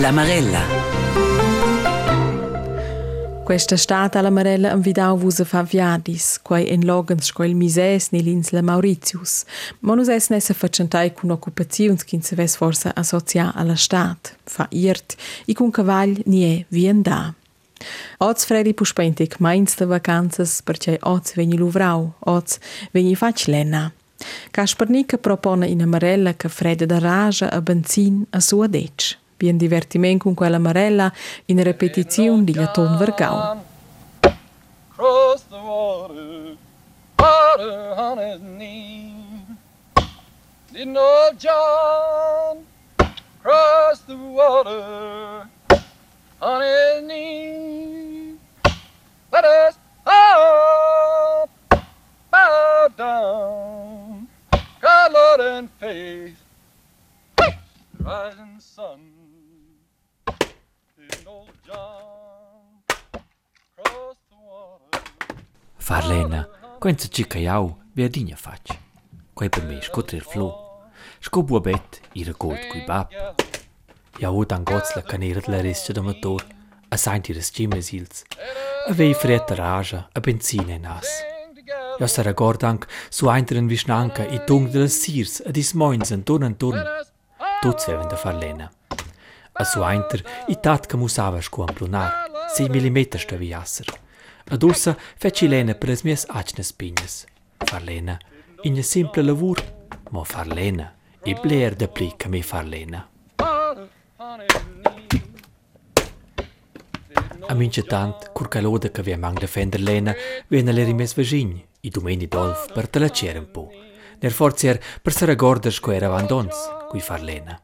L'Amarella. Questa stata alla Marella invidau vus a fa viadis, quai en logans scoil mises nell'insla Mauritius, ma nus es nessa facentai cun occupaziuns kin se ves forsa associa alla stat, fa irt, i cun nie è vien da. Oz fredi puspentic mains de vacanzas perché oz veni luvrau, oz veni fac lena. Propone in amarella che freda da raja a benzin a sua dec. Bien divertiment con quella amarella in repetizione di Laton Vergau. Cross the water, water on his knee. Didn't old John cross the water on his knee? Let us all bow down, God, Lord, and faith, rising sun. Farlena, quenza ci caiau, via digna fac. Quai per me scotrer flo. Sco buabet, ira gold cui bab. Ja o dan gots la canera la restia da motor, a saint iras cimes ils. A vei fretta raja, a benzina in as. Ja sa ragord anc su einteren visnanca i tung de las sirs, a dis moins en turn en turn. Tots veven da Farlena. Asu ajntër i tatë këmu sava shkuan plunar, si i milimetër shtëvi jasër. Adursa feqilene për ezmjes aqnes pinjes. Farlena, i një simple lëvur, mo farlena, i bler dhe plikë mi farlena. A min që tantë, kur kalode kë vje mang dhe fender lena, vje në leri mes vëzhinjë, i dumeni dolf për të lëqerën po. Nër forcer për së regordësh ku era vandons, ku i farlena.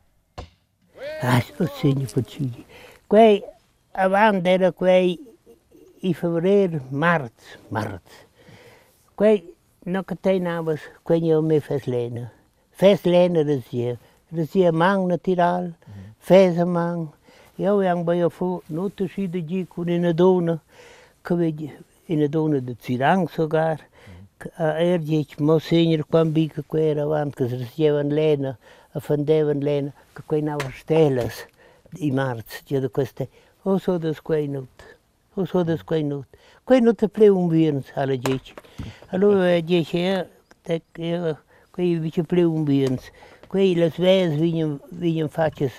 raciocínio consigo. Quei a bandeira quei em fevereiro, março, março. Quei não que tem nada, quei é eu me fez lena. Fez lena dizia, dizia mão natural, fez a mão. Eu ia bem fu, no te si de dia com a dona, que vedi in a dona de tirang sogar. A ah, erdiet mo senir quam bica que era avant, que se recebam lena. A fandevan lena, che quei navas stelas i març, io de queste, o so des quei nut. O so des quei nut. Quei nut a pleu un virns alla dic. Allora dic e, quei vice pleu un virns. Quei las vees vinham, faces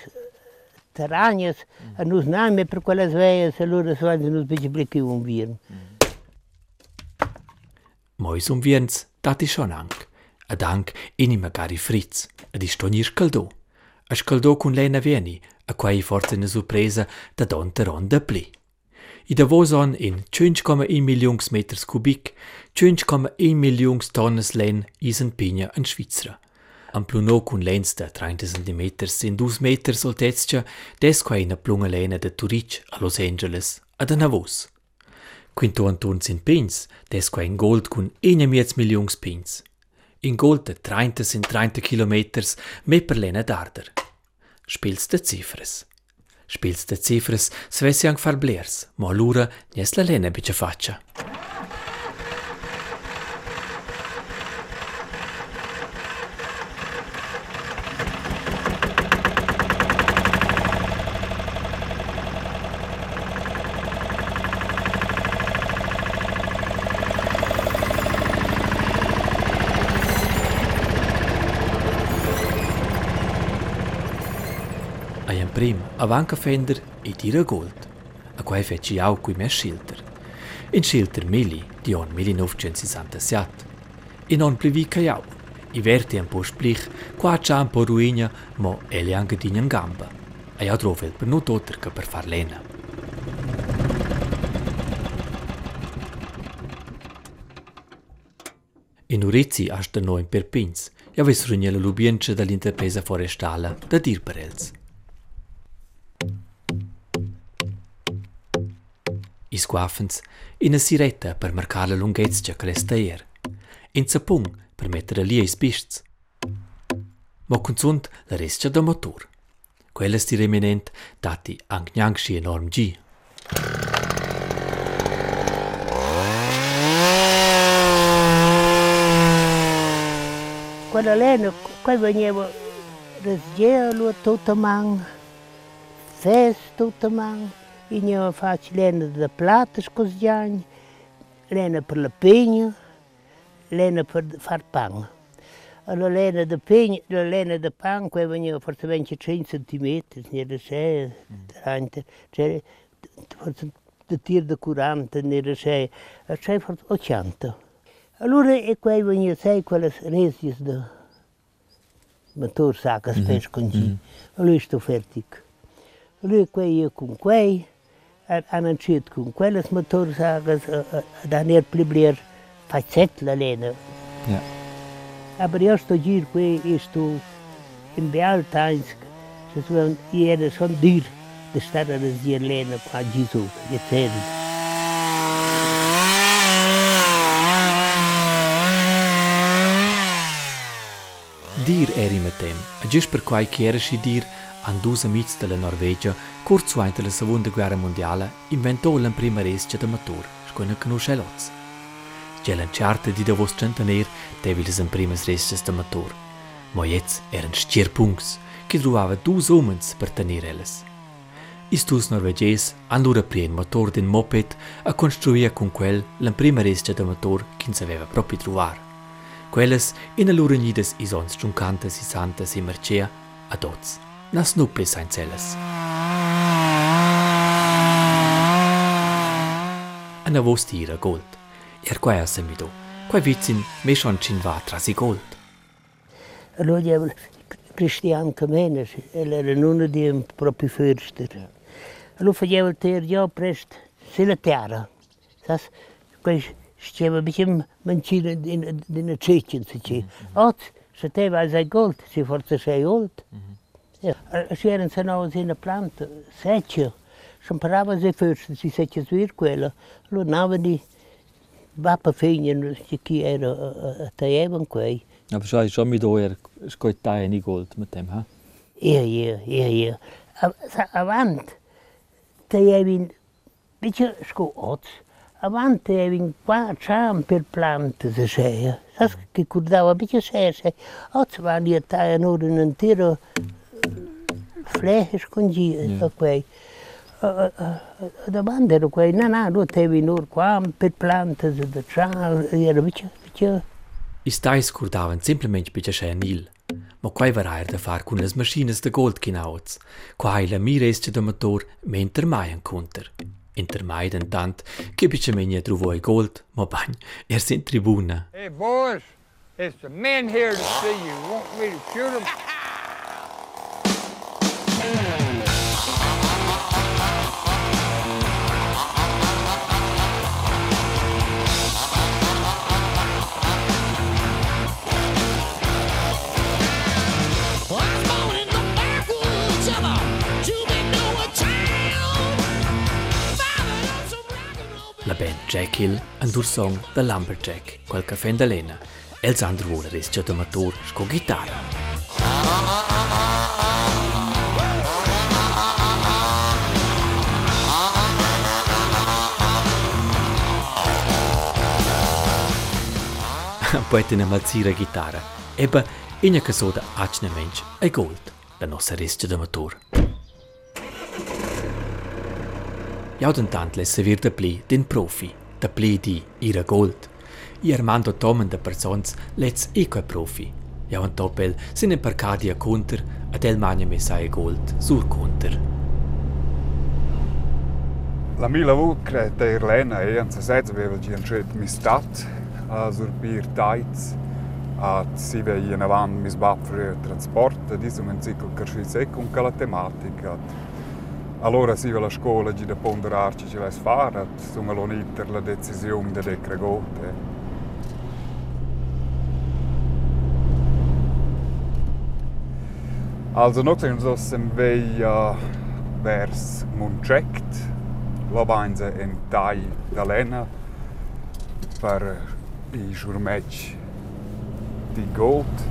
taranhas, a nos name per quelles vees, allora svanz nos vice pleu un virn. Mois um viens, dat is schon anc. Ad anc ini magari fritz, ad is toni scaldò. A scaldò cun lena vieni, a quai forza una sorpresa da don teron da pli. I da voson in 5,1 milions meters cubic, 5,1 milions tonnes len isen pigna in Svizzera. Am pluno cun lens da 30 cm in 2 meters altezia, des quai na plunga lena da Turic a Los Angeles, ad Anavos. Quinto antun sin pins, des quai in gold cun 1 milions pins. In da 30 sin 30 kilometers, me per darder. Spielst de cifres. Spielst de cifres, svessi anc far blers, ma lura nies la lena bice. Prim, avanca fender e tira gold. A quai feci au cui mes schilter. In schilter mili, di on 1967. In on plivi caiau. I verti un po splich, qua c'ha un po ruina, mo ele anche di in gamba. A ja trovel per no toter che per far lena. In Urizi hasta no in Perpins, ja ves rugnela lubienche dall'interpresa forestala da Dirperels. iskuafens, in a sireta per marcar la lunghezza che cresteier, in sapung per mettere lì i spists. Ma consunt la rescia da motor. Quella sti reminent dati anche neanche enorm gi. Quella lena, quel veniva, razgelo tutto man, fest tutto man, Vinha faz lena da plata, escosiane, lena per la pegna, lena per far pão. La lena da pegna, la lena da pão, que vinha forse 25 cm, era 6, 30, cioè forse da tir da 40, era 6, sei forse 80. Allora e qui veniva 6, quelle resies da motor sacca spescongi. Mm-hmm. Mm -hmm. Allora sto fertico. Allora quei con quei aan het zit kon. Kwelles motor zagen da eh, dan er pleblier facet lenen. Ja. Aber erst hier kwee is toen in Bealtansk, ze zullen hier zo'n dier, de stad is hier lenen qua Jezus, gezegd. Dir er i metem, a jys per quai chiera si dir an dus amics della Norvegia, kurz suainte la Seconda Guerra Mondiale, inventò l'en prima rescia de motor, scoina conosce lots. Gelen charte di davos centener, deviles en primas rescias de motor. Ma jetzt eren stier punks, che trovava dus omens per tenir elles. Istus norveges han lura prien motor din moped a construire con quel l'en prima rescia de motor che aveva proprio trovar. Quelles in lura nides isons giuncantes i santas i mercea ad oz, nas nuple sein celles. Ana vos tira gold. Er quae assemido. Quae vizin me schon cin va trasi gold. Allora io Christian Kamenes, era uno di proprio förster. Allora faceva il ter già presto, se la terra. Sas, quei stava bisschen mancina in in cecin si ci. Ot, se te vai sai gold, si forse sei old. Ja, si Žeren se nav zina plant seća, sam prava ze fyršen, si seća zvirkuela, lo navadi vapa finjen, si ki era ta evan kvej. A pa šaj, šom mi dojer, skoj taje ni gold med tem, ha? Ja, ja, ja, ja. Avant, ta evin, biće sko oc, avanti avevi qua c'è per plante se c'è, sai che curdava perché c'è, oggi vanno a tagliare un'ora in tiro flehes con gi, Ja. quei. Da banda era quei, no, no, nu taevi nur qua per plante se da cham, era bitte, bitte. I stais curdavan simplement bitte sche nil. Ma quai var da far cun las maschines de gold kinauts. Quai la mi resce de motor mentre mai an kunter. Inter mai den tant, che bitte menia truvo i gold, ma bagn, er sind tribuna. Hey, boys, it's the men here to see you. Want me to shoot them? band Jekyll and dur song The Lumberjack, quel caffè da lena. Els ander vuole res c'è matur sco chitarra. Poi te ne malzira chitarra. Ebbe, in a casoda acne mensch, è gold, la nostra res c'è matur. Ja, den tant lesse wir de pli den Profi, de pli di ira gold. I Armando Tomen de persons let's eco Profi. Ja, und doppel sind in Parcadia Kunter, ad el mania me sai gold sur Kunter. La mia lavoro è Irlena e anzi senza aveva già scelto mi stat a sorbir taiz a si ve in avanti mi sbat per trasporto di un ciclo che si secco con la tematica Allora si va alla scuola e da ponderare che ce l'hai fatta, insomma l'oniter la decisione delle cregote. Also noch sind wir auf dem Weg vers Montject, la vainza in Tai d'Alena per i giurmec di Gold.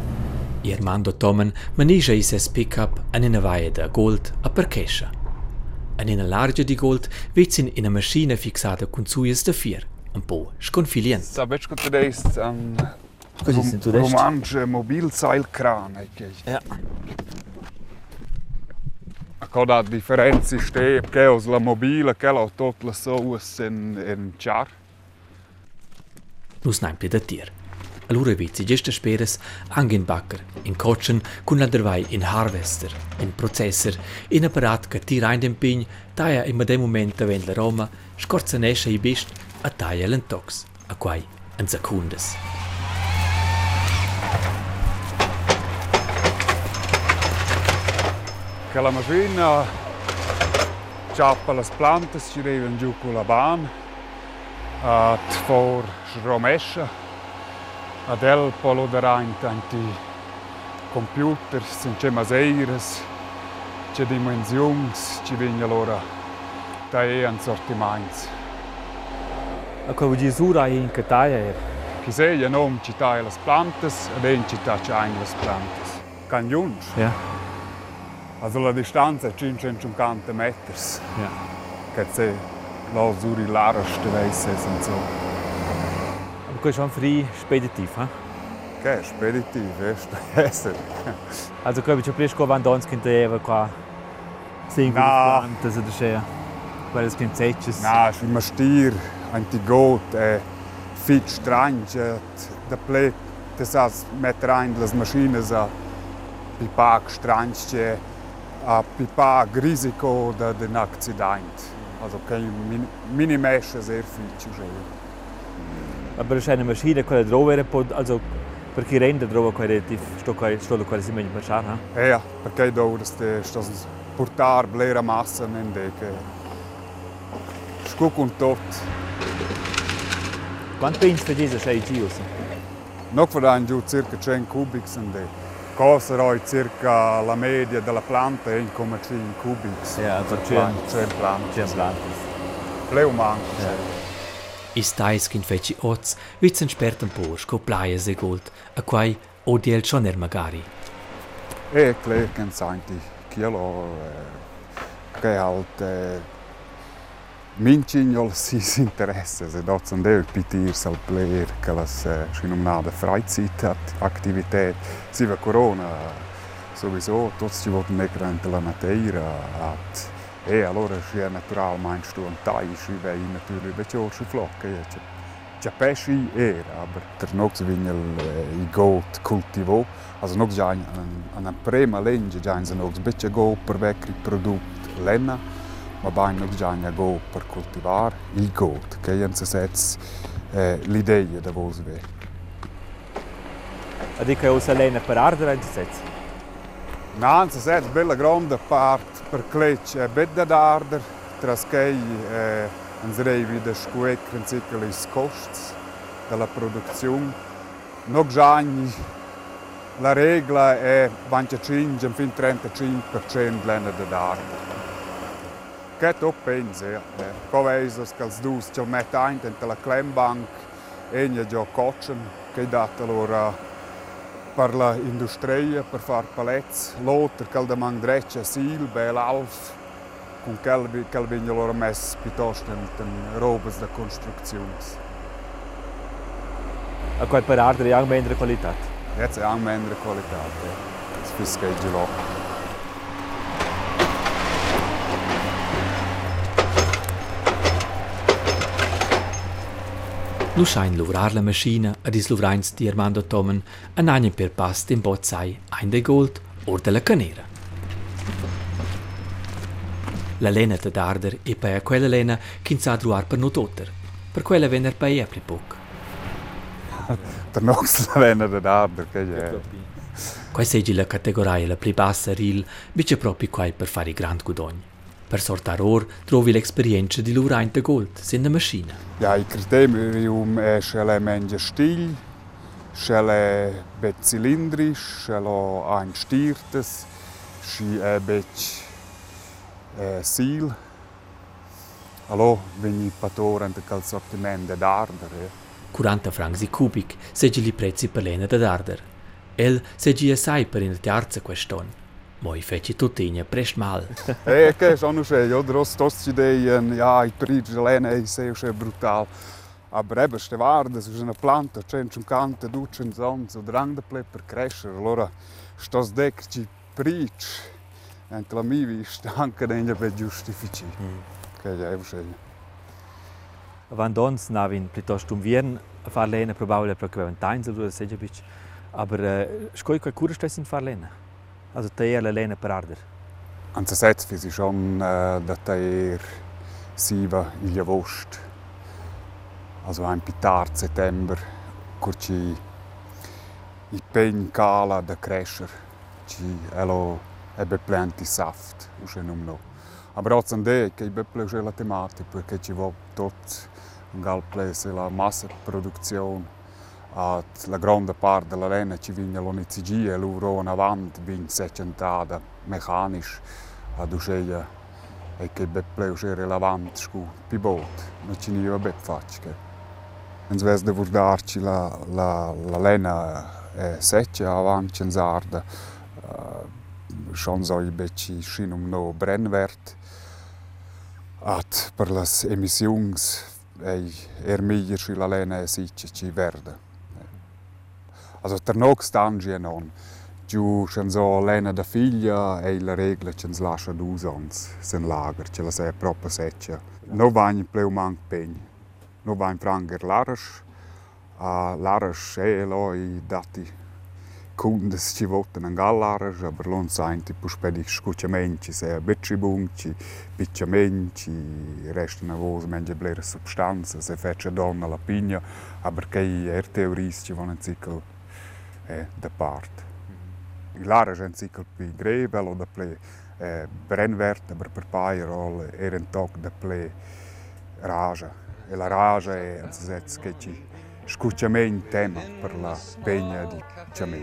Irmando Tomen manisce i ses pickup an in vaie da Gold a per Kesha. In large di gold vizin in a maschina fixata con suies da fier, un po' sconfilient. Sabes che tu ist an Così dest? Mobilseilkran. Ja. Quando a differenza sta che os la mobile che la tot la sous in in char. Nus naim pli da. Allura vizi gesta speres backer, in kotschen, kun la dervai in harvester, in processor, in apparat che tira in den pign, taia in dem moment ven la Roma, scorza nesce i bist, a taia l'entox, a quai en secundes. Che la macchina ciappa le piante, ci arrivano giù con la ban, a for sromescia, ad el polo da rein tanti computer, since maseires, c'è dimensions, ci vigna l'ora da e an sortiments. A quel di sura in Cataia er. Chi sei non ci taia le plantes, ed en ci tacia ein le plantes. Cagnuns. Ja. Also la distanza è 550 metri. Ja. Che c'è la suri l'araste weißes und so. Aber quel schon frei speditiv, ha? Che è speditivo, è essere. Also quel ci presco van dons che te qua. Singolo No. plantas da schea. Quelles che secches. Na, si ma stir, antigot, è fit strange, da ple, te sas mettere ein le maschine a pipac strange, a pipac risico da den accident. Also kein min, minimesche sehr viel zu sehen. Aber es ist eine Maschine, drova pod also per chi rende drova quella relativ sto qua sto quella si meglio marciare, ha? Eh Ja, perché dovreste stas portar blera massa in de che scuc un tot. Quanto pensi che diese sei gius? Nog verdan giù circa 100 cubics in de. Cosa roi circa la media della planta è 1,5 cubics. Ja, also Plan- 100 100 plantas. 100 plantas. Pleu manco. Ja. Is tais kin feci oz, vizen sperten por, sco plaia se gold, a quai odiel schon er magari. E klar kan santi kilo eh, che halt eh, Mincignol sis interesse, se dort sind der Pitirs al Player, che las eh, schinomnade Freizeitaktivität. Si va Corona sowieso, tutti ci vogliono mettere la natura. At, e-allora naturalmein du an Teich iwéi natürlich be Jorsche Flocke jeche. Ja tja peschi er, aber der nox vinel eh, i gold cultivo, as nox jain an an prema lenge jain se nox becce go per vecri product lenna, ma bain nox jain ja a go per cultivar il gold, che jen se sets eh, l'idea da vos ve. Adică o să lene per ardere, ce sets? Sets bella grande part per clec e bedda d'arder, tras che eh, ens reivi da scuec principio is costs della produzione. Nog giagni la regola è 25 fin 35% lena da d'arder. Che tu pensi? Eh? Come esos che els dus ci mette ein dentro la klembank e ne già coccian che data loro per l'industria, per fare pallets, l'altro che demanda dreccia, sil, bel alf, con che che vengono loro messi piuttosto in, in robe da costruzione. A quel per ardere anche meno qualità. Jetzt anche meno qualità, das fischeggi lo. Lu schein luvrar la maschina ad is luvrains di Armando Tomen an agnen per pass den bozzai ein de gold or de la canera. La lena da darder e per quella lena kin sa druar per no toter. Per quella vener per e pli poc. Der Nox la vena da darder, che è. Quai segi la categoria la pli bassa ril, bice proprio quai per fare i grand gudogni. Per sortar or trovi l'esperienza di luvrain de gold sin la maschina. Ja, il criterium è schele menja stil, schele bet cilindrisch, schele ein stirtes, schi è bet eh, sil. Allo, vegni pator ante cal sortiment de darder. Eh. 40 francs i cubic segi li prezzi per lena da darder. El segi assai per in terza queston. Moji feti totinha, preste mal. É que já não sei, eu trouxe tosse de ai, peritos, lena, isso aí é brutal. A breve ste varde, že na planta, če en čunkante, dučen zonc, odrang da ple prekrešer, allora što zdek ci prič, en tlamivi štanka ne nje ve giustifici. Mm. Kaj je všenje. Van dons navin pritoštum vien, far lene probavlja preko ventajn, zelo da seđe bič, aber škoj kaj kuraš te sin far lene? also TL alleine per arder. Anzasets fisi schon äh, eh, da teir siva e il javost. Also ein pitar settember kurci i e pen cala da crescer ci elo ebbe planti e saft usche num no. Aber auch an der, ich bin plötzlich relativ matig, weil ich will dort in Galplace la Massenproduktion la gronda part de la lena ci vigna l'ONCG e l'Uro in avant vigna secentata mecanisch a duscheia e che be pleusce rilevant scu pibot, ma ci ne va be facce. Ens ves de vurdarci la, la, la lena e secce avant cenzarda, uh, eh, schon soi beci scinum no brennwert, at per las emissions ei ermigir sci la lena e sicce ci verde. Also der Nogstan ja non. Giù c'è so l'ena da figlia e la regola ci lascia due anni in lager, ce la sei proprio seccia. Non va no e in più manco pegno, non va in franger l'arash, a l'arash e i dati kundes ci votano in gallarash, ma non sanno tipo spedi scucciamenti, se a beccibunci, picciamenti, restano a voi mangia blera substanze, se faccia donna la pigna, ma perché er teorie ci vanno in ciclo eh, depart. Lara zijn cykel pi grebel of de play eh, brenwert, maar per paaier al erent ook de play Raja. E la rage è un zez che ci scucciamo in tema per la pegna di Ciamè.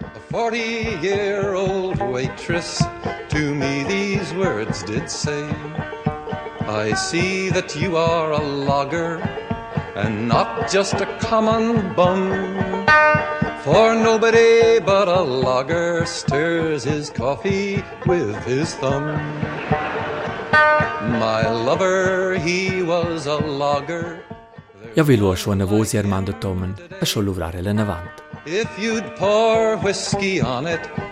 A 40-year-old waitress to me these words did say I see that you are a logger and not just a common bum. For nobody but a logger stirs his coffee with his thumb. My lover, he was a logger. Ja vi lo Armando Tomen a scho luvrare la navant. If you'd pour whiskey on it,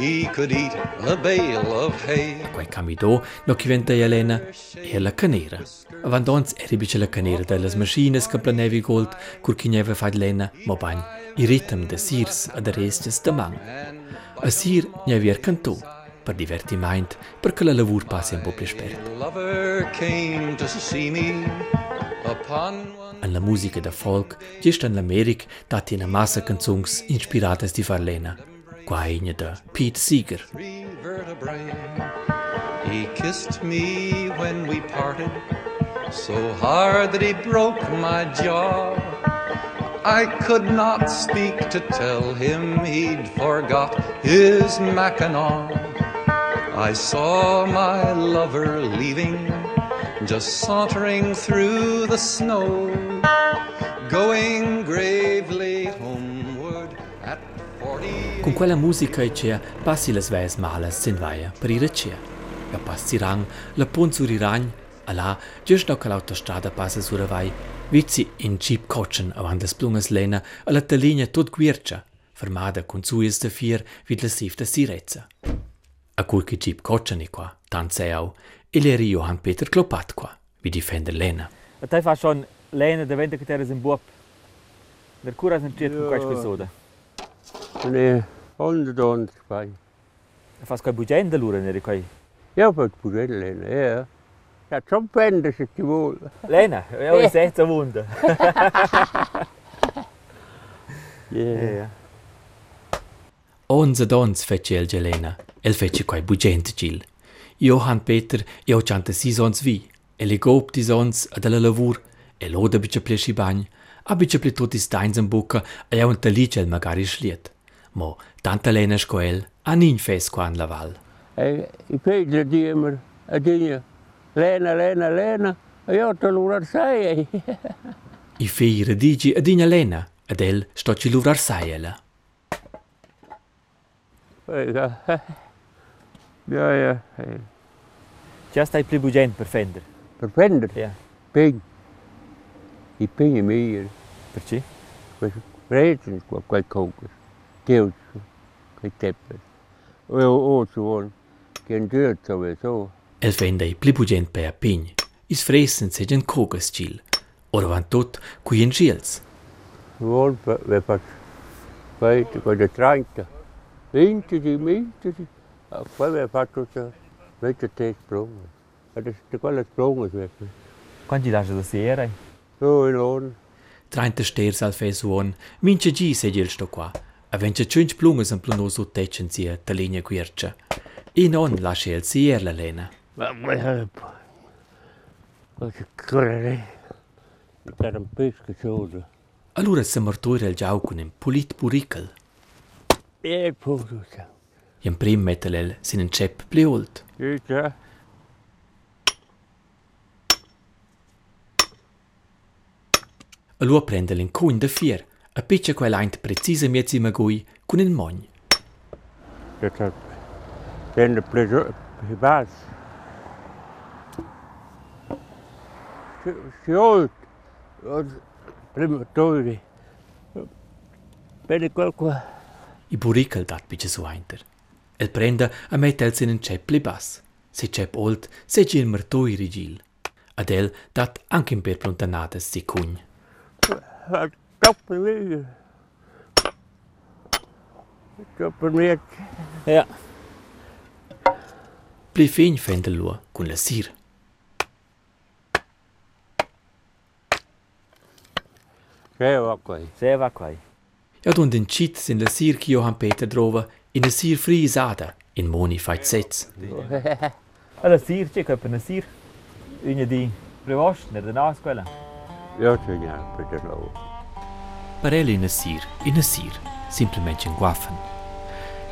he could eat a bale of hay. Quai camido no chi venta Elena e la canera. Avandons eri bice la canera delle maschines che planevi gold cur chi neve fad lena mo bagn i ritm de sirs ad arestes de man. A sir nevi er cantò per divertiment perché la lavur passi un po' più spert. My lover came to see me upon one An la musica da folk gest an l'Americ dati una massa canzons inspiradas di Farlena. Quaina da Pete Seeger. He kissed me when we parted so hard that he broke my jaw. I could not speak to tell him he'd forgot his mackinaw. I saw my lover leaving, just sauntering through the snow, going gravely forty. Con quella musica e c'è passi le sveis malas sin vaia per ir c'è. Ja passi rang, la pon sur iragn, ala, just no che l'autostrada passa sur vai, vizi in jeep cochen avant des plungas lena, alla talinea tot guircia, fermada con suis de fier vid la sif de sirezza. A cul che jeep cochen qua, tant seau, e l'eri Johann Peter Klopat qua, vi difender lena. A te fa schon lena de vente che teres in buop. Der cura sen triet con quais episode. Ne, onda donde fai. Fas quai bugenda lura neri quai. Ja, per purelle, ja. Ja, schon pende se ci vuole. Lena, io ho senza wunda. Ja. Ja. Onze dons fece el gelena, el fece quai bugent gil. Johann Peter e o chante si sons vi, e le gop di sons ad la lavur, e loda bice plesci bagn, a bice ple tutti steins in bucca, e a un talicel magari schliet. Mo, Tanta Lena Scoel a nin fes quan la val. Eh, e i pedra dimer a dia Lena Lena Lena e io te lurar sei. I feira digi a dina Lena ed el sto ci lurar sei ela. Ja ja. Già stai più bugent per fender. Per fender? Ja. Ping. I ping e mir. Perché? Perché? Perché? Perché? Perché? Perché? Perché? Perché? On. Dort sowieso. El i pli bugent per a pign. Is fressen se gen cogas gil. Ora van tot qui en gils. Wohl, wer fast weit, bei der 30. 20, 20. Poi wer fast tutto, vecchio te sprungo. Adesso quello sprungo, vecchio. Quanti lascia da sera? So in Lohn. Trainte sters al fe suon. Mince gi se gil sto qua. Avencia tschünch plungas en plunus utech in te linie linea guircha. In on lascia el sier la lena. Qualche correre per un pesca chiusa. Allora se martura el giau con un pulit purical. E purica. Jem prim metel el sin un cep pleolt. Ita. Allora prende l'incun da fier. A piccia quel aint precisa miezi magui con un mogn. Den blev i bas. Sjovt. Og prima tori. Bene qualcosa. I burical dat piccia su ainter. El prende a metel sin un cep pli bas. Se cep olt, se gil martoi rigil. Adel dat anche in per plontanades si cugn. Copenhagen. Copenhagen. Ja. Befehl Fendelur, Gunlasir. Sevakoj. Jag tog den chit sin läsir kio Johan Peter drova in en sir fri zada in moni fight sets. Alla sir checka på en sir. Unje di privost när den avskola. Jag tycker jag Peter drova. para ela nascer e nascer simplesmente enguafam.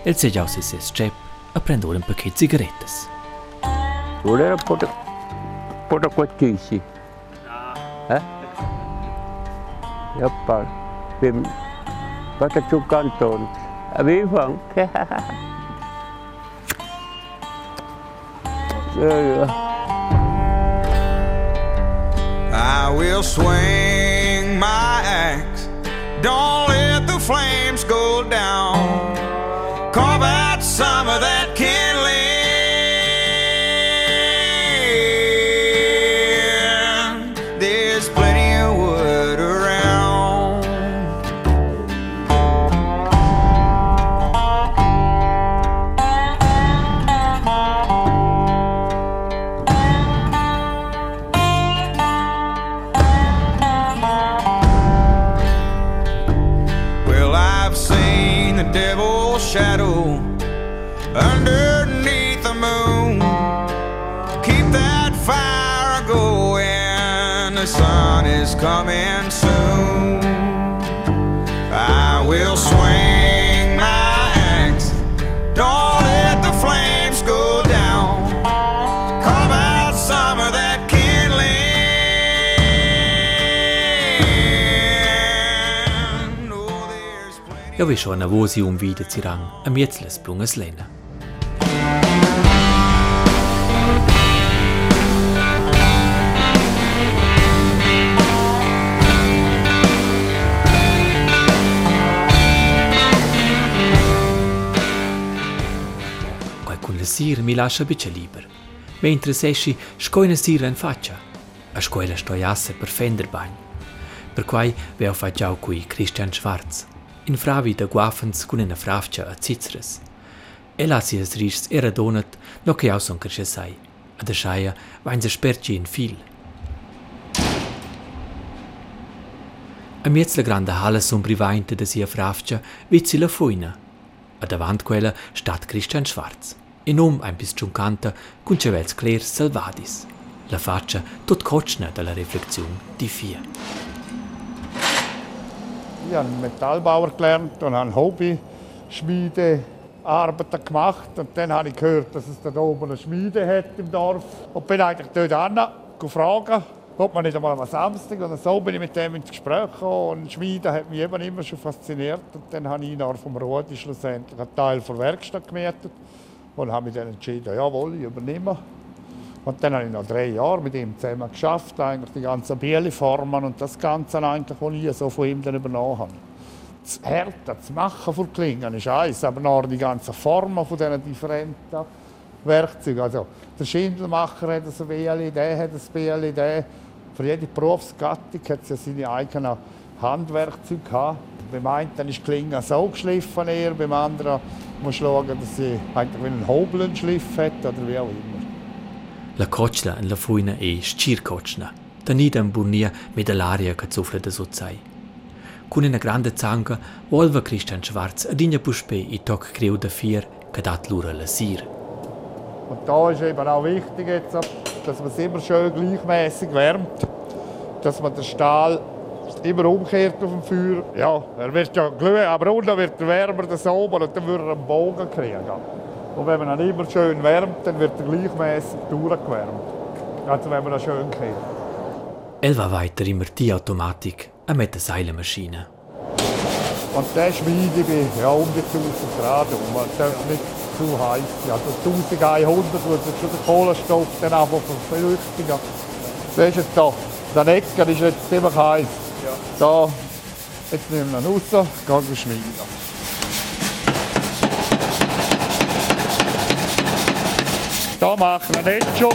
Ele seja ao seu strep a um paquete de cigaretas. Tudo era por por a cotice. É? Eu paro. Vem, bota tu cantando. A mim vão. I will swing. Don't let the flames go down. Carve out some of that Ja vi schon a vosi um wieder zirang, a mietzles plungas lena. Quai con la sir mi lascia bice liber. Mentre sesci scoina sir in faccia. A scoila stoiasse per fender bagn. Per quai veo facciau qui Christian Schwarz. In fravi da guafens con una fravcia a Zizres. E la si es rischs era donat, no che au son cresce sai. A da schaia vain se sperci in. A miez la grande hala sombrivainte da sia fravcia vizzi la foina. A davant quella stat Christian Schwarz. In um ein bis giuncanta cun cevels cler salvadis. La faccia tot cocna dalla riflexion di fia. Ich habe Metallbauer gelernt und habe Hobby-Schmiedearbeiten gemacht. Und dann habe ich gehört, dass es da oben eine Schmiede hat im Dorf. Und bin eigentlich dort hin, gefragt, ob man nicht einmal am Samstag. Und so bin ich mit dem ins Gespräch gekommen. Und Schmiede hat mich eben immer schon fasziniert. Und dann habe ich nach vom Rudi schlussendlich einen Teil der Werkstatt gemietet. Und habe mich dann entschieden, jawohl, ich übernehme. Und dann habe ich noch drei Jahre mit ihm zusammen geschafft, eigentlich die ganzen Bieleformen und das Ganze eigentlich, was ich so von ihm dann übernommen habe. Das Härte, das Machen von Klingen ist eins, aber noch die ganzen Formen von diesen Differenten, Werkzeuge. Also der Schindelmacher hat ein Bieli, der hat ein Bieli, der. Für jede Berufsgattung hat es ja seine eigenen Handwerkzeuge gehabt. Beim einen ist die Klinge so geschliffen, eher, beim anderen muss schauen, dass sie eigentlich wie einen Hobel einen Schliff hat oder wie auch immer. La coccia en la fuina e scir cocna. Tanida in burnia med l'aria che soffre da sozzai. Con una grande zanga volva Christian Schwarz ad igna puspe i toc creu da fier che lura la sir. Und da ist eben auch wichtig, jetzt, dass man es immer schön gleichmäßig wärmt. Dass man den Stahl immer umkehrt auf dem Feuer. Ja, er wird ja glühen, aber unten wird er wärmer als oben und dann würde er einen Bogen kriegen. Und wenn man ihn immer schön wärmt, dann wird er gleichmäßig durchgewärmt. Also wenn man ihn schön kehrt. El va weiter immer die Automatik a mit der Seilemaschine. Und der schmiede bei ja, um die 1000 Grad um. Man darf nicht zu heiß sein. Also 1100 wird schon der Kohlenstoff dann einfach verflüchtigen. Das ist jetzt da. Der Necker ist jetzt ziemlich heiß. Da, jetzt nehmen wir ihn raus, gehen wir schmieden. Da machen wir nicht schon.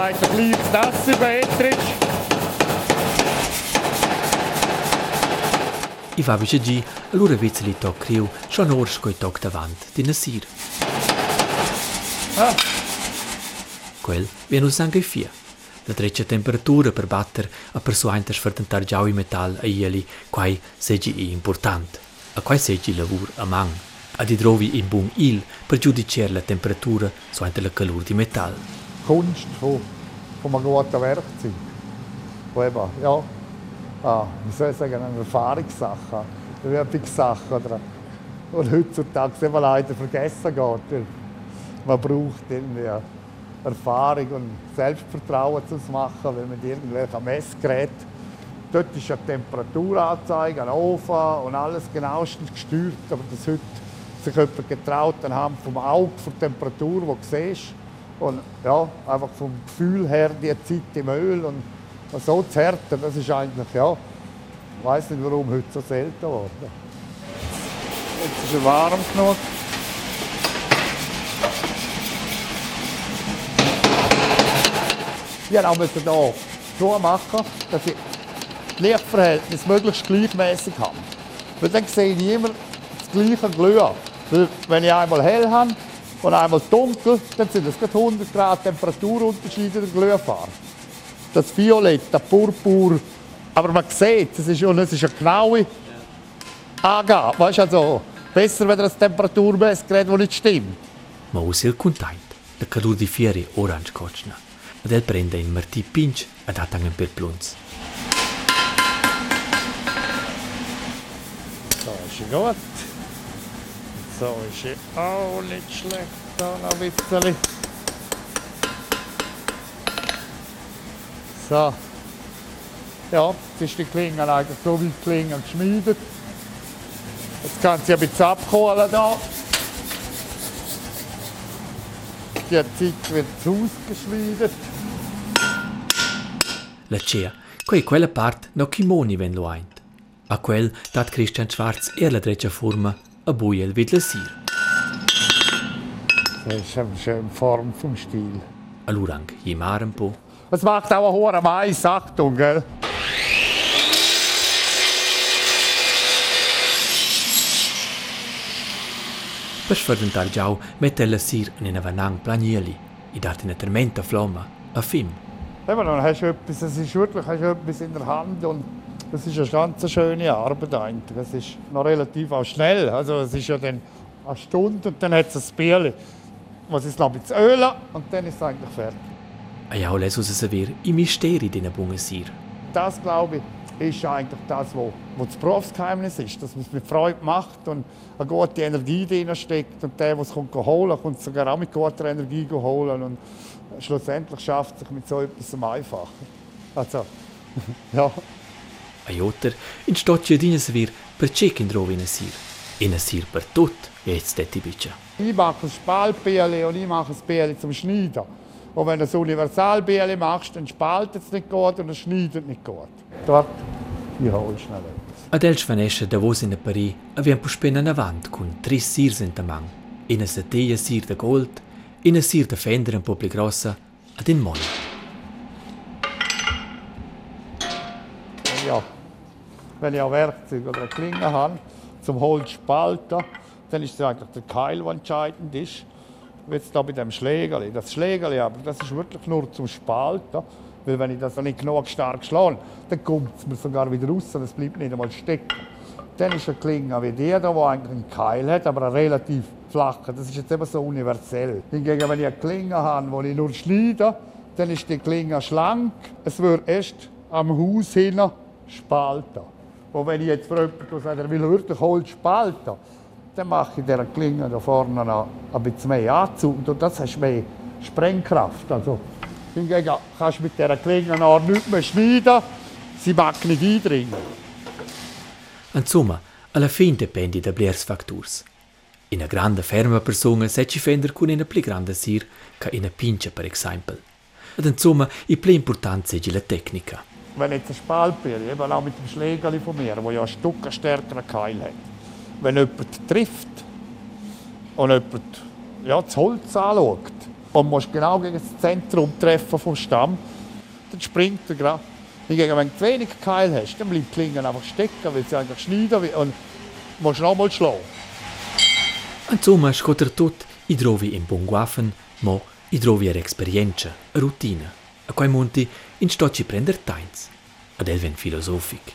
Eigentlich gleich das nasse Betritt. I va vice gi, allora vezzi toc creu, schon ors coi toc davant, di nasir. Ah. Quel viene us anche fia. La treccia temperatura per batter a persuainter sfertentar giau i metal a ieli, quai segi important. A quai segi lavur a man. Ad i drovi in bun il per giudicer la temperatura suante la calur di metal. Kunst von, von einem guten Werkzeug. Wo eben, ja, ah, wie soll ich sagen, eine Erfahrungssache, eine Übungssache. Oder, und heutzutage eben leider vergessen geht. Man braucht irgendwie Erfahrung und Selbstvertrauen zu machen, weil mit irgendwelchen Messgeräten Dort ist eine Temperaturanzeige, ein Ofen und alles genauestens gesteuert. Aber dass heute sich jemand getraut, anhand vom Auge, von der Temperatur, die du siehst, und ja, einfach vom Gefühl her die Zeit im Öl und so zu härten, das ist eigentlich, ja, ich weiß nicht, warum heute so selten geworden. Jetzt ist er warm genug. Ja, dann müssen wir hier so machen, dass ich das Lichtverhältnis möglichst gleichmäßig habe. Weil dann sehe ich immer das gleiche Glühen. Weil wenn ich einmal hell habe und einmal dunkel, dann sind es gerade 100 Grad Temperaturunterschiede in der Glühfarbe. Das Violett, der Purpur, aber man sieht, es ist, und es ist eine genaue Angabe. Weißt du, also, besser, wenn er ein Temperaturmessgerät, das nicht stimmt. Ma usi il containt. La calur di fieri orange cocna. Ad el prende in martì pinch ad atangen per plunz. So ist gut. So ist sie auch nicht schlecht. Da noch ein bisschen. So. Ja, jetzt ist die Klinge eigentlich so wie die Klinge geschmiedet. Jetzt kann sie ein bisschen abkohlen da. Die Zeit wird ausgeschmiedet. La cea, quei quella part no chimoni ven lo aint. A quel dat Christian Schwarz er la dreccia forma la sir. Das ist eine schöne Form vom Stil. Allurang, jemar un po. Es macht auch einen hohen Mais, Achtung, gell? Per sferdentar giau mette la sir in una vanang planieli, i dat in a termenta flomma, a fim. Eben, dann hast du etwas, es ist wirklich hast du etwas in der Hand und das ist eine ganz schöne Arbeit eigentlich. Es ist noch relativ auch schnell. Also es ist ja dann eine Stunde und dann hat es ein Bierchen. Was ist noch ein bisschen ölen und dann ist es eigentlich fertig. A jau les us saver i misteri d'ina bunga sir. Das, glaube ich, ist eigentlich das, was das Berufsgeheimnis ist. Dass man es mit Freude macht und eine gute Energie drin steckt. Und der, der es kommt holen kommt es sogar auch mit guter Energie holen. Und schlussendlich schafft es sich mit so etwas am einfacher. Also, ja. A joter, in d'ina saver per cec in drovi in sir. In sir per tot, jetzt detti biccia. Ich mache ein Spaltbierli und ich mache ein Bierli zum Schneiden. Und wenn du ein Universalbierli machst, dann spaltet es nicht gut und es schneidet nicht gut. Dort, ich hole schnell etwas. Ad el svanesce da vos in a Paris avien puspena in avant cun tres sirs in tamang. Ina sateia sir de gold, in una sir de fender un po' più grossa ad in mono. Ja, wenn ich ein Werkzeug oder eine Klinge habe, zum Holz spalten, dann ist es eigentlich der Keil, der entscheidend ist. Jetzt da bei dem Schlägerli. Das Schlägerli, aber das ist wirklich nur zum Spalten. Weil wenn ich das nicht genug stark schlage, dann kommt es mir sogar wieder raus und es bleibt nicht einmal stecken. Dann ist eine Klinge wie die, die eigentlich einen Keil hat, aber einen relativ flachen. Das ist jetzt eben so universell. Hingegen, wenn ich eine Klinge habe, wo ich nur schneide, dann ist die Klinge schlank. Es wird erst am Haus hin spalten. Und wenn ich jetzt für jemanden sage, er will wirklich Holz spalten, dann mache ich dieser Klinge da vorne noch ein bisschen mehr Anzug. Und das hast mehr Sprengkraft. Also, hingegen kannst du mit dieser Klinge noch nichts mehr schneiden. Sie mag nicht eindringen. Insomma, alla fin dependi da bliers facturs. In una grande ferma persona se ci fender con una pli grande sir che in una pincha, per esempio. Ed insomma, il più importante segge la tecnica. Wenn jetzt ein Spaltbier, eben auch mit dem Schlägerli von mir, wo ja ein Stück einen stärkeren Keil hat, wenn jemand trifft und jemand ja, das Holz anschaut und muss genau gegen das Zentrum treffen vom Stamm, dann springt er gerade. Hingegen, wenn du wenig Keil hast, dann bleibt die Klinge einfach stecken, weil sie eigentlich schneiden will und musst nochmal schlagen. Insomma, scotter tot, i trovi in buon guafen, mo i trovi er experienza, a routine. A monti, in sto ci prender tains. Ad el ven philosophic.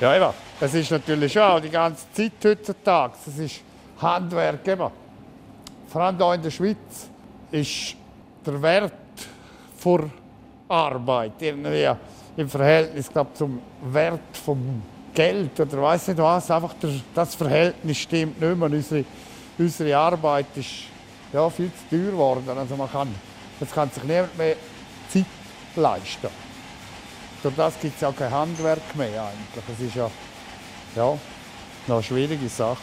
Ja, eben. Es ist natürlich schon auch die ganze Zeit heutzutage. Es ist Handwerk. Eben. Vor allem hier in der Schweiz ist der Wert für Arbeit irgendwie im Verhältnis glaub, zum Wert vom Geld oder weiß nicht was. Einfach der, das Verhältnis stimmt nicht mehr. Unsere, unsere Arbeit ist ja, viel zu teuer geworden. Also man kann, jetzt kann sich niemand mehr Zeit leisten. Durch das gibt es ja kein Handwerk mehr eigentlich. Es ist ja, ja eine schwierige Sache.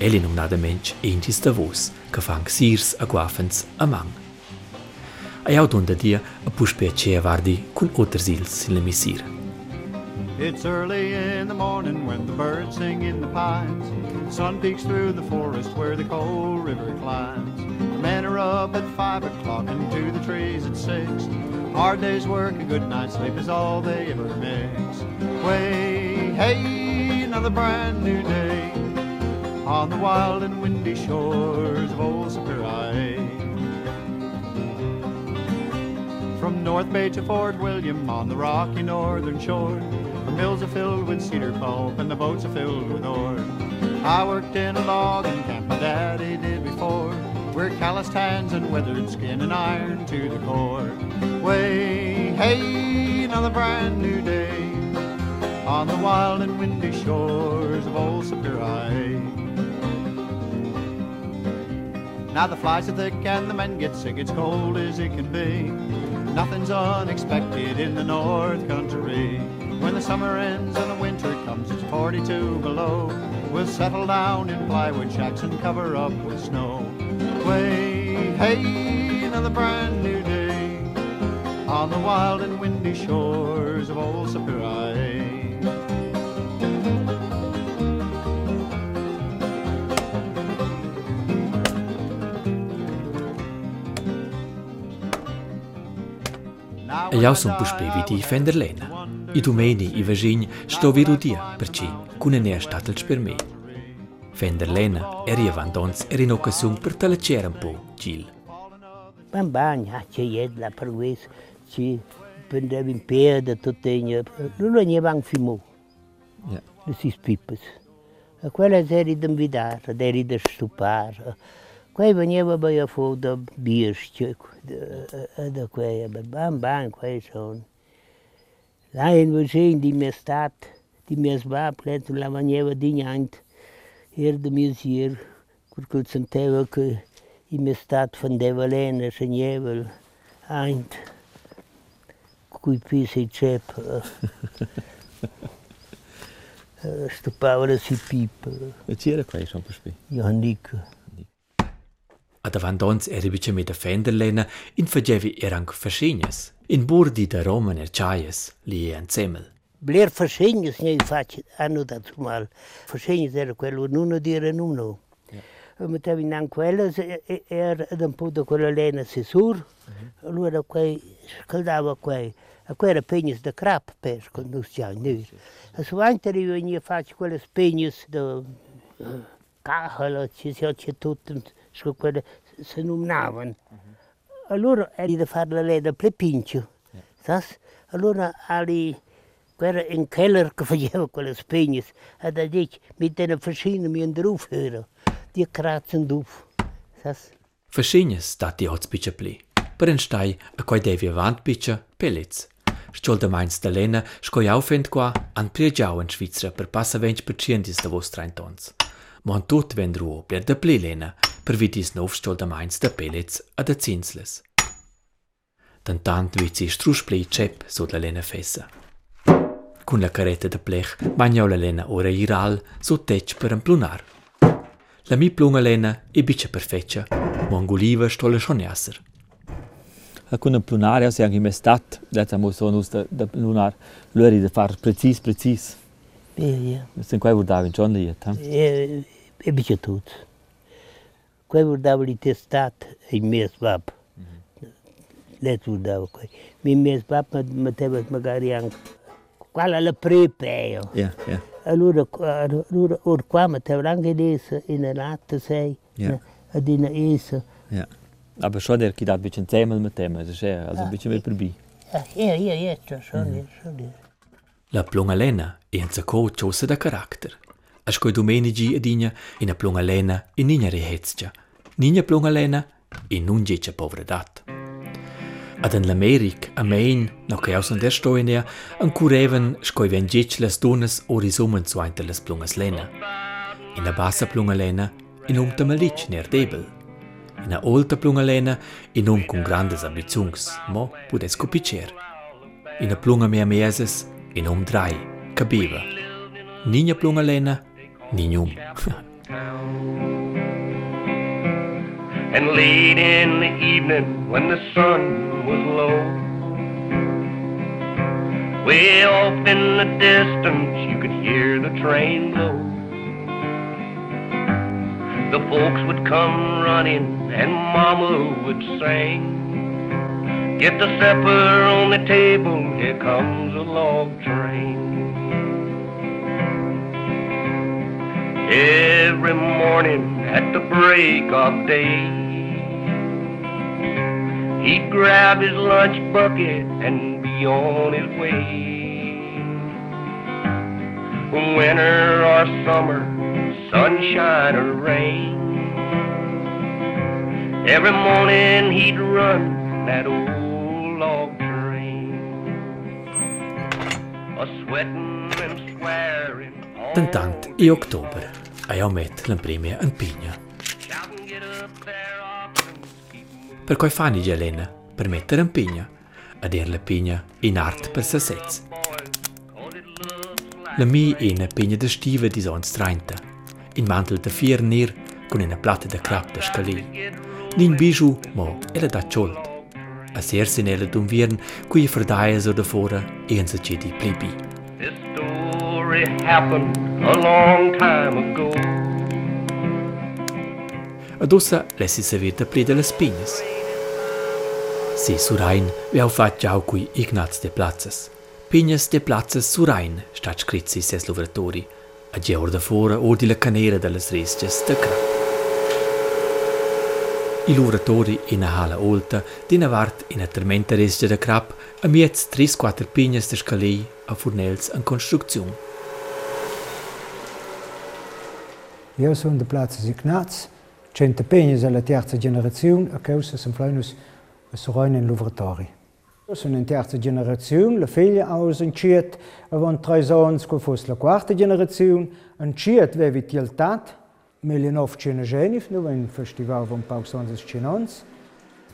Eli non nada mensch engis da vos, che fan sirs a guafens a mang. A jau donda dia a puspe a cea vardi cun oters ils in la misir. It's early in the morning when the birds sing in the pines. The sun peeks through the forest where the cold river climbs. Men are up at five o'clock and to the trees at six. Hard day's work, a good night's sleep is all they ever mix. Way, hey, another brand new day on the wild and windy shores of old Superior. From North Bay to Fort William on the rocky northern shore, the mills are filled with cedar pulp and the boats are filled with ore. I worked in a logging camp, my daddy did before. We're calloused hands and weathered skin and iron to the core. Way, hey, another brand new day on the wild and windy shores of old Superior. Now the flies are thick and the men get sick, it's cold as it can be. Nothing's unexpected in the North Country. When the summer ends and the winter comes, it's 42 below. We'll settle down in plywood shacks and cover up with snow. way. Hey, another brand new day on the wild and windy shores of old Sapurai. jausën përshpeviti i Fenderlena. I të meni i vëzhinj shtovi rutia përqi, kune ne ashtatël shpërmejnë. Fender lena eri avandons eri in occasiun per talacere un po', Gil. Man bagna, c'è jedla per questo, ci prendevo in piede, tutte in... Non ne van fimo, Ja. le si pippes. E quella eri da invitare, eri da stupare. Quei veniva poi a fuori da birstje, da quei, bam bam, quei sono. Là in vicino di mia stat, di mia svaplet, la veniva di niente. Er de mio sier, perché senteva che in mia stat fandeva lena, segneva eint. Cui pisa i cep. Stupava la si pipa. E c'era qua, sono puspe. Ja, nica. Ad avandons eri bice mit der fender lena in fagevi erang verschignes. In burdi da Roman erciaies, li e anzemel. Bler verschegnes ne faccio hanno dato mal. Verschegnes era quello non dire numno. mettevi in quella era un po' da quella lena sessur. Allora quei scaldava quei a quelle pegnes da crap per quando ha noi. A suante veniva faccio quelle pegnes da caholo ci si c'è tutto quelle si nominavano. Allora eri da fare la lena plepincio. Sas? Allora ali in keller che faceva quelle spegnes e da dic mit den verschiedenen mi drauf hören. Die kratzen. Sas? Verschiedenes dat die Otz bitte pli. Per en stai a quai devi bitte pellets. Stol da meins da lena, scoi aufend qua an priegiau in Schweizer per passa vench per ciendis da vostra intons. Mon tut ven ruo per da pli lena, per vidis nov stol da meins da pellets a da zinsles. Dan tant vizi struspli cep sud la lena fessa. cun la caretta de plech bagnau la lena ora iral su tec per emplunar. La mi plunga lena e bice perfeccia, mo anguliva sto la schoniasser. A cun emplunaria se anche mestat, detta mo sono usta da lunar, l'ueri da far precis, precis. Bine. Sunt quai vordavi in giorno iet, ha? E, e bice tut. Quai vordavi li testat e mes vab. Mm. Le tu davo quai. Mi mes vab, ma, ma tevet magari anche quella la prepe. Ja, ja. Allora, allora or qua metteva anche adesso in latte sei. Ja. Ad in essa. Ja. Aber schon der kidat bisschen zähmel mit dem, ist ja, also ein bisschen mehr vorbei. Ja, ja, ja, schon, schon, schon. La plunga lena e un zacco ciosa da carattere. A scoi domenigi ed igna in a plunga lena e nina rehezcia. Nina plunga lena e nun gece povredat. Ad en l'Americ, a Main, no che aus an der stoinea, an cureven scoi ven gece las donas o risumen zu einter las plungas lena. In a bassa plunga lena, in um tamalic ner debel. In a olta plunga lena, in um con grandes ambiziungs, mo pudes copicer. In a plunga mea meses, in um drei, cabiva. Ninja plunga lena, ninjum. And late in the evening when the sun was low, way off in the distance you could hear the train blow. The folks would come running and mama would sing, Get the supper on the table, here comes a log train. Every morning at the break of day, he'd grab his lunch bucket and be on his way. Winter or summer, sunshine or rain, every morning he'd run that old log train, a sweating and swearing. Tentant a in pigna. Per quai fani di Elena, per mettere in pigna, ad er la pigna in art per se sez. La mi è una pigna de stiva di sons 30, in mantel de fier nir con una platta de crap de scalì. Nin bijou, mo, era da ciolt. A ser sin era d'un viern, cui verdaia so da fora, e en se di plibi. This story happened a long time ago. Ad ossa lessi servir da pli de las pignas. Ignații Surain le-au faceau cui Ignaț de plațăs. Pines de plațăs Surain, ștaci criții se sluvrătorii, a geor de fora or de la caneira de las risce stăcra. I luratori in a hala olta, din avart in a termenta risce de crap, a miez 3-4 pines de scalei a furnels în construcțiune. Eu sunt de plață Ignaț, centă pines de la terza a causa sunt flăinus sorain in Louvratori. Io sono in terza generazione, la figlia aus in Ciet, avon tre sons, co fos la quarta generazione, in Ciet vevi tiltat, 1990, nu un festival von Pau Sons Cinons,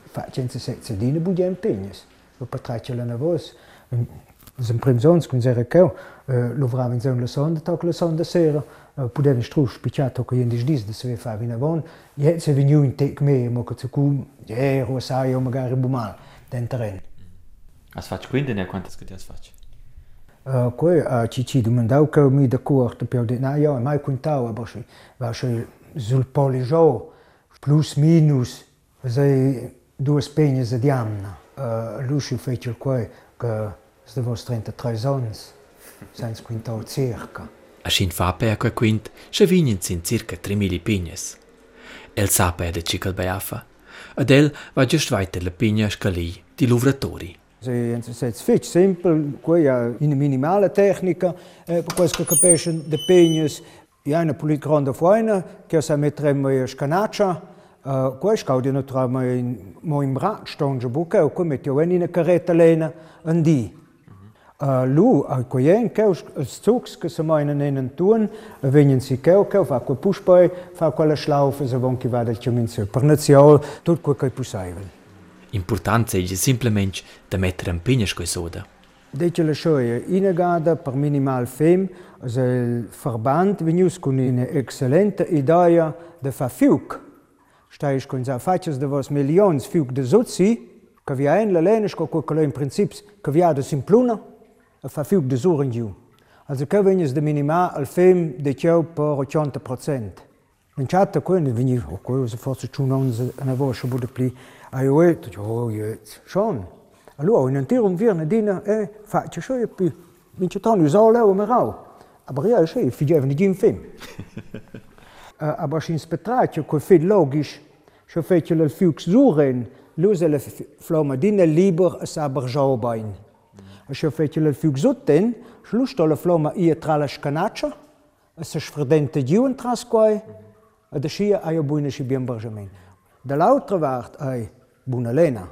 facendo sezza dine budem pegnes. Lo patraccia la navos, Sem prim sons kun lovraven z glasom, da tako glasom, da se je podeden štruš pičato, ko je indiš diz, da se ve favi na von, je se vinil in tek mejemo, kot se kum, je, rosajo, magari bumal, ten teren. As faci cu indene quantas câte as faci? Eh, uh, eh, Coi a cici domandau că mi de cor te piau de na eu mai contau a e boshi va și zul polijo plus minus zai duas penhas de diamna. Eh, uh, Luxo fecel coi că se devos 33 anos Sainz quinta o circa. Aschin fape a quei quint, sche vignin sin circa 3000 pignes. El sape de cical beafa, ad el va gest weiter la pigna scali di luvratori. Se es fetch simple, quei a in minimale tecnica, eh, per questo capisce de pignes, ja una polit grande foina, che sa metremo e scanaccia, Uh, quei scaudi naturalmente mo in braccio, stonge buca, o come ti ho in caretta andi. Uh, lu a coien che os zugs che se mai nenen tun, venen si che che fa quel pushpai, fa quella schlaufe se von chi va del cheminzio. Per naziol tut quel che pusaivel. Important è simplement da mettere pigna sco soda. Deci la scioia inegada per minimal fem, il verband venius con una excellente idea de fa fiuc. Stai con sa faces de vos milions fiuc de sozi, che vi ein la lenes co quel in princips che vi ha de simpluna, fa de sur in giù. Also che venius de minima al fem de ciao per 80%. In chatta quindi veni, o quello se forse ciù non una voce bude pli, ai oet, oh jet, schon. Allora in intero un virne dina e faccio scioia più. Vince tanto usare o merau. Aber ja, schei, figevano di in fem. Aber sin spetratio quel fet logisch, so fece il fiux zuren, luse le floma dine liber a saber jaubain. Ich habe viel viel gesagt, denn Schluss alle Flamme ihr tralisch Kanatscher, es ist verdente Juden Traskoi, da schie ein bunische Birnbergemin. Der lauter wart ei Bunalena,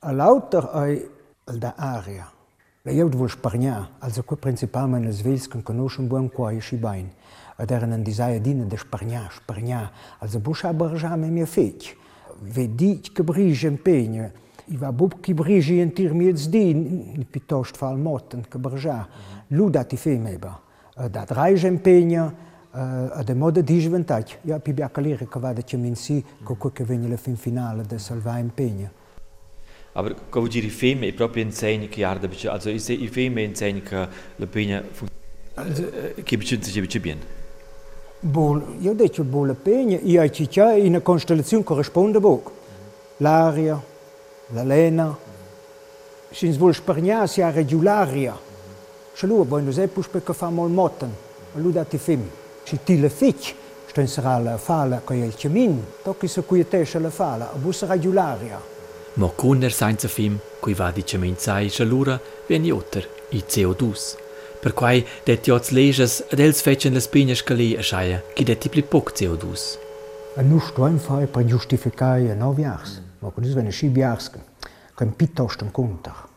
a lauter ei da aria. La eu vol spargnar, also que principalment els vells que en coneixen bon coi i bain. A deren en disaia dina de spargnar, spargnar, also buxa barjam e mi fec. Vedit que brige empenyo, Iwer Bob Kibrigien Timiez dien pitocht fall Motten Keberja, Lu dat tifé méiber. Dat Reigempéer a de mode diventat. Ja pi bekalere kavadat je min si ko koke venile fin finale de Salva Empeña. Aber ko dir i feme e proprio insegni che arde bice, also is i feme insegni che la pena che bice ci bice bien. Bol, io decio bol la pena, i ai ciccia in una costellazione corrisponde boc. L'aria, l'Alena, si ens vol spargnar si ha regulària. Se lo bon nos epus pe que fa molt motten, lo dat fem. Si ti le fich, sto sarà la fala coi el chemin, to che se cui te la fala, a bus regularia. Ma con er sein film, cui va di chemin sai chalura, veni otter i CO2. Per quai det jots leges ad els fecen les pignes cali a e schaia, qui det tipli poc CO2. A e nus sto in fai per giustificare no viars. Mm. Ma kun wenn chibiarske, Kan pitochten konter.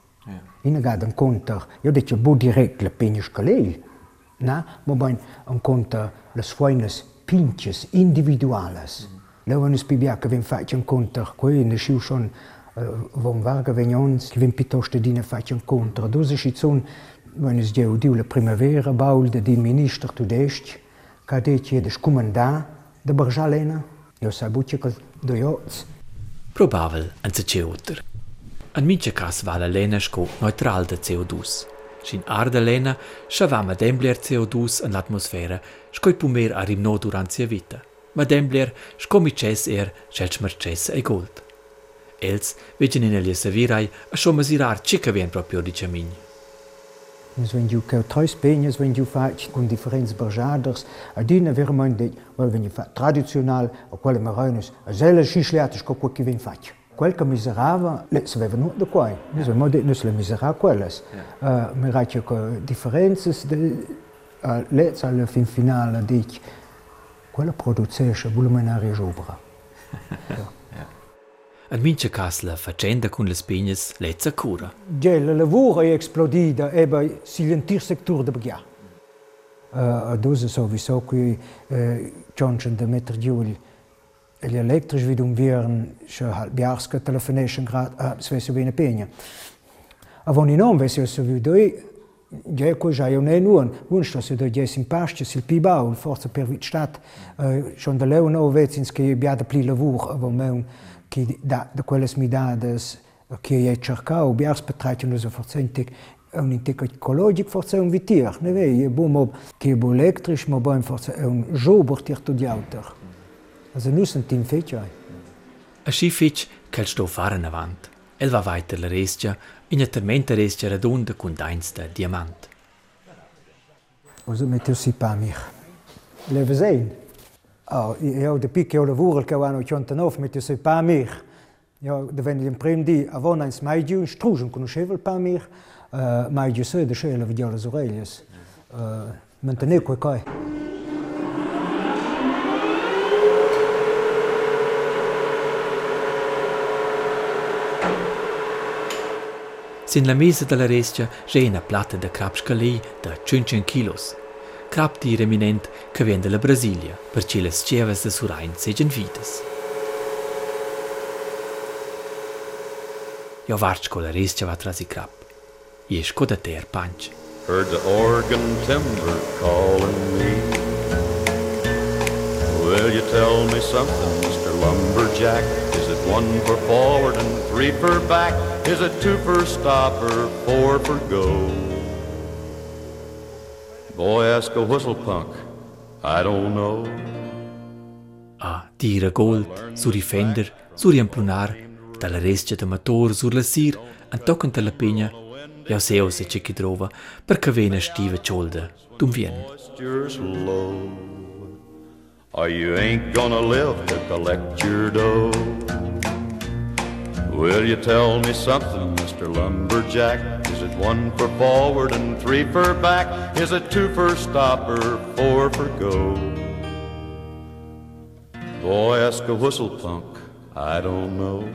Innegat en konter, Jo dit je bo direkt le penjech koleel. Na Ma konter les foines pinches individuales. Mhm. Lewennes Bibiake win feit en konter, koe ne chiw schon e, van warge vegnons, ki e dine konter. Zon, wenn es jeu primavera baul de minister tu decht, je de commanda de barjalena. Jo sa do. probabil înțeceutăr. În mice cas vale leneș cu neutral de CO2. Și în arde lena și avea mădemblier CO2 în atmosferă și coi pumer arimno durant sia vita. Mădemblier și comices er cel șmărces e gold. Els, vecin in elie se virai, așa mă zirar ce că vien proprio dice mini. wenn you treuspees, wenn you fait kun Differenz Bergerders a Dine virmon déi, well wenn je traditional a quale Marines a selle chichleateg ko ki vin fat. Quelka miserava lewen no de koi. Mis mod nus le misera kwelles. Me ratje Differenzes letz alle fin finale Diich. Quella produzesche Volumenare Jobra. Ja. Admince casla facenda con le spegnes lezza cura. Già, la lavoro è esplodita e eh, beh, si lentir sector de bagia. Uh, eh, ad uso so vi so qui eh, chonchen de metter giul l'elektrisch wie dum viren sche halbjarske telefonation grad a svesu vene penja. Avon i non vesio so vi doi Già qui già io ne nuon, un sto se do già sin pasce sil pi baul forza per vit stat, schon da leo no vezins che biada pli lavur avon meun. Mm. Da da quelles midades che io cercau, biars petratio no so forzentic un intic ecologic forse un vitier, ne vei, e bo mo che bo elektrisch, mo bo forse un jober tir to di auter. Also noi sunt team fetg ai. A schi fitch ch'el sto faren avant. El va weiter la restia, in a termenta restia radunda cun dains da diamant. Also met jou si pa mich. Leve zijn. Alors, depuis que le vour que an 89 mit se pas mir. Ja, de wenn den Prem di avon eins Maidiu strugen kun chevel pa mir, uh, eh, Maidiu se de chele vi les orelles. Uh, eh, Mantene quoi quoi. Eh. Sin la mesa della restia c'è una platta da crapscali da 5 kg. Crab di reminent che viene dalla Brasilia, perché le scevas da Surain segen vides. Jo con la restia va trasi crab. Jes co da ter panch. Heard the organ timber calling me. Will you tell me something, Mr. Lumberjack? Is it one for forward and three for back? Is it two for stopper, four for go? Boy, ask a whistle punk. I don't know. A tira gold, suri fender, suri amplunar, dalla restia da motor sur la sir, an toccant la pegna, ja seo se c'è chi trova, perché vena stiva ciolda, dum vien. You're. Or oh, you ain't gonna live to collect your dough. Will you tell me something, Mr. Lumberjack? Is it one for forward and three for back? Is it two for stopper, four for go? Boy, ask a whistle punk. I don't know.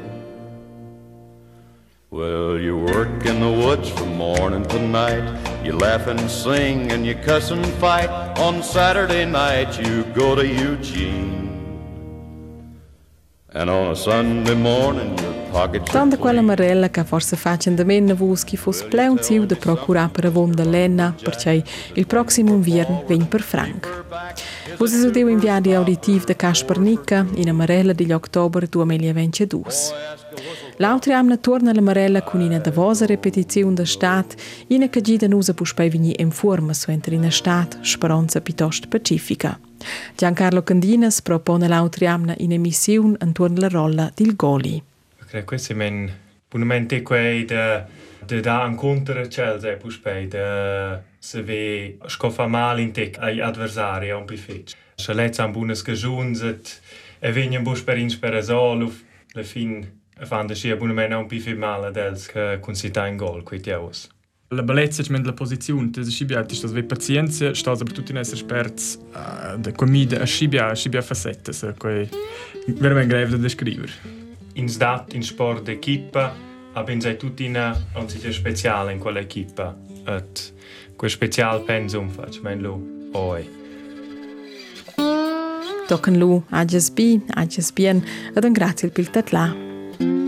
Well, you work in the woods from morning to night. You laugh and sing and you cuss and fight. On Saturday night, you go to Eugene. Tante quella marella che forse faccia da meno vos chi fosse pleinziu di procurare per avon da Lena perché il prossimo inverno viene per Frank. Vos esudeu in viaggio auditivo di Casper Nica in una amarella degli ottobre 2022. L'altri amna torna la marella con una davosa repetizione da stat, ina che gida nusa puspei vini in forma su entri in stat, speranza piuttosto pacifica. Giancarlo Candinas propone l'altri amna in emissione intorno alla rolla del goli. Cred questo è un punamente quei da da da incontrare c'è se puspei da se ve scoffa male in tec ai adversari un pifetch. Se let's am buonas gejunset e venien bus per inspiração le fin fand ich eben mehr ein bisschen mal als Kunsita in Goal, qui ti aus. La bellezza è la posizione, te si bia, ti stai pazienza, sta soprattutto in essere esperti uh, eh, di comida, si bia, si bia facette, se quei eh, veramente grave da descrivere. In sdat, in sport d'equipa, abbiamo sei tutti in un sito speciale in quella equipa, et quel speciale pensum faccio, men lo, oi. in lu, ages bi, ages bien, ad un grazie il piltat là. Thank you.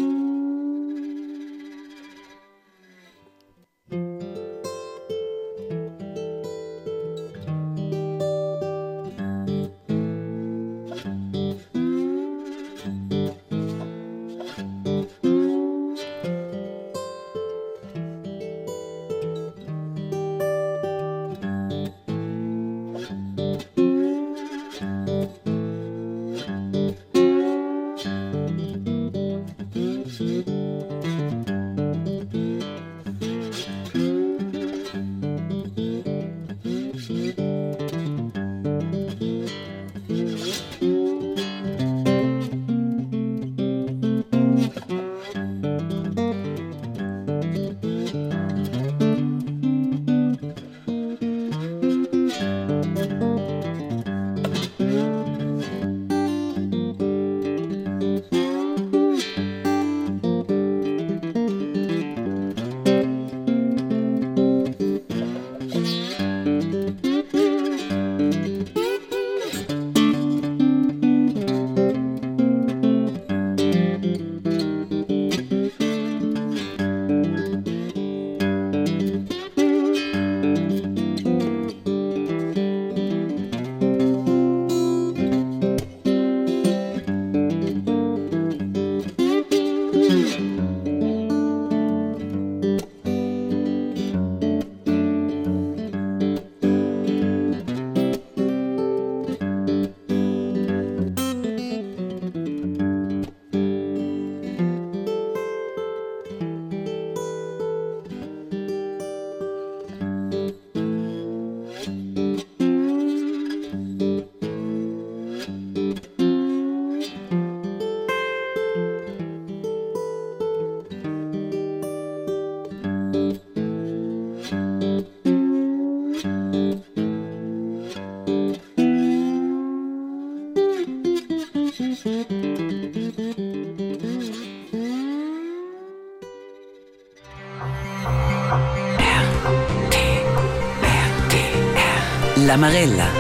La Marella.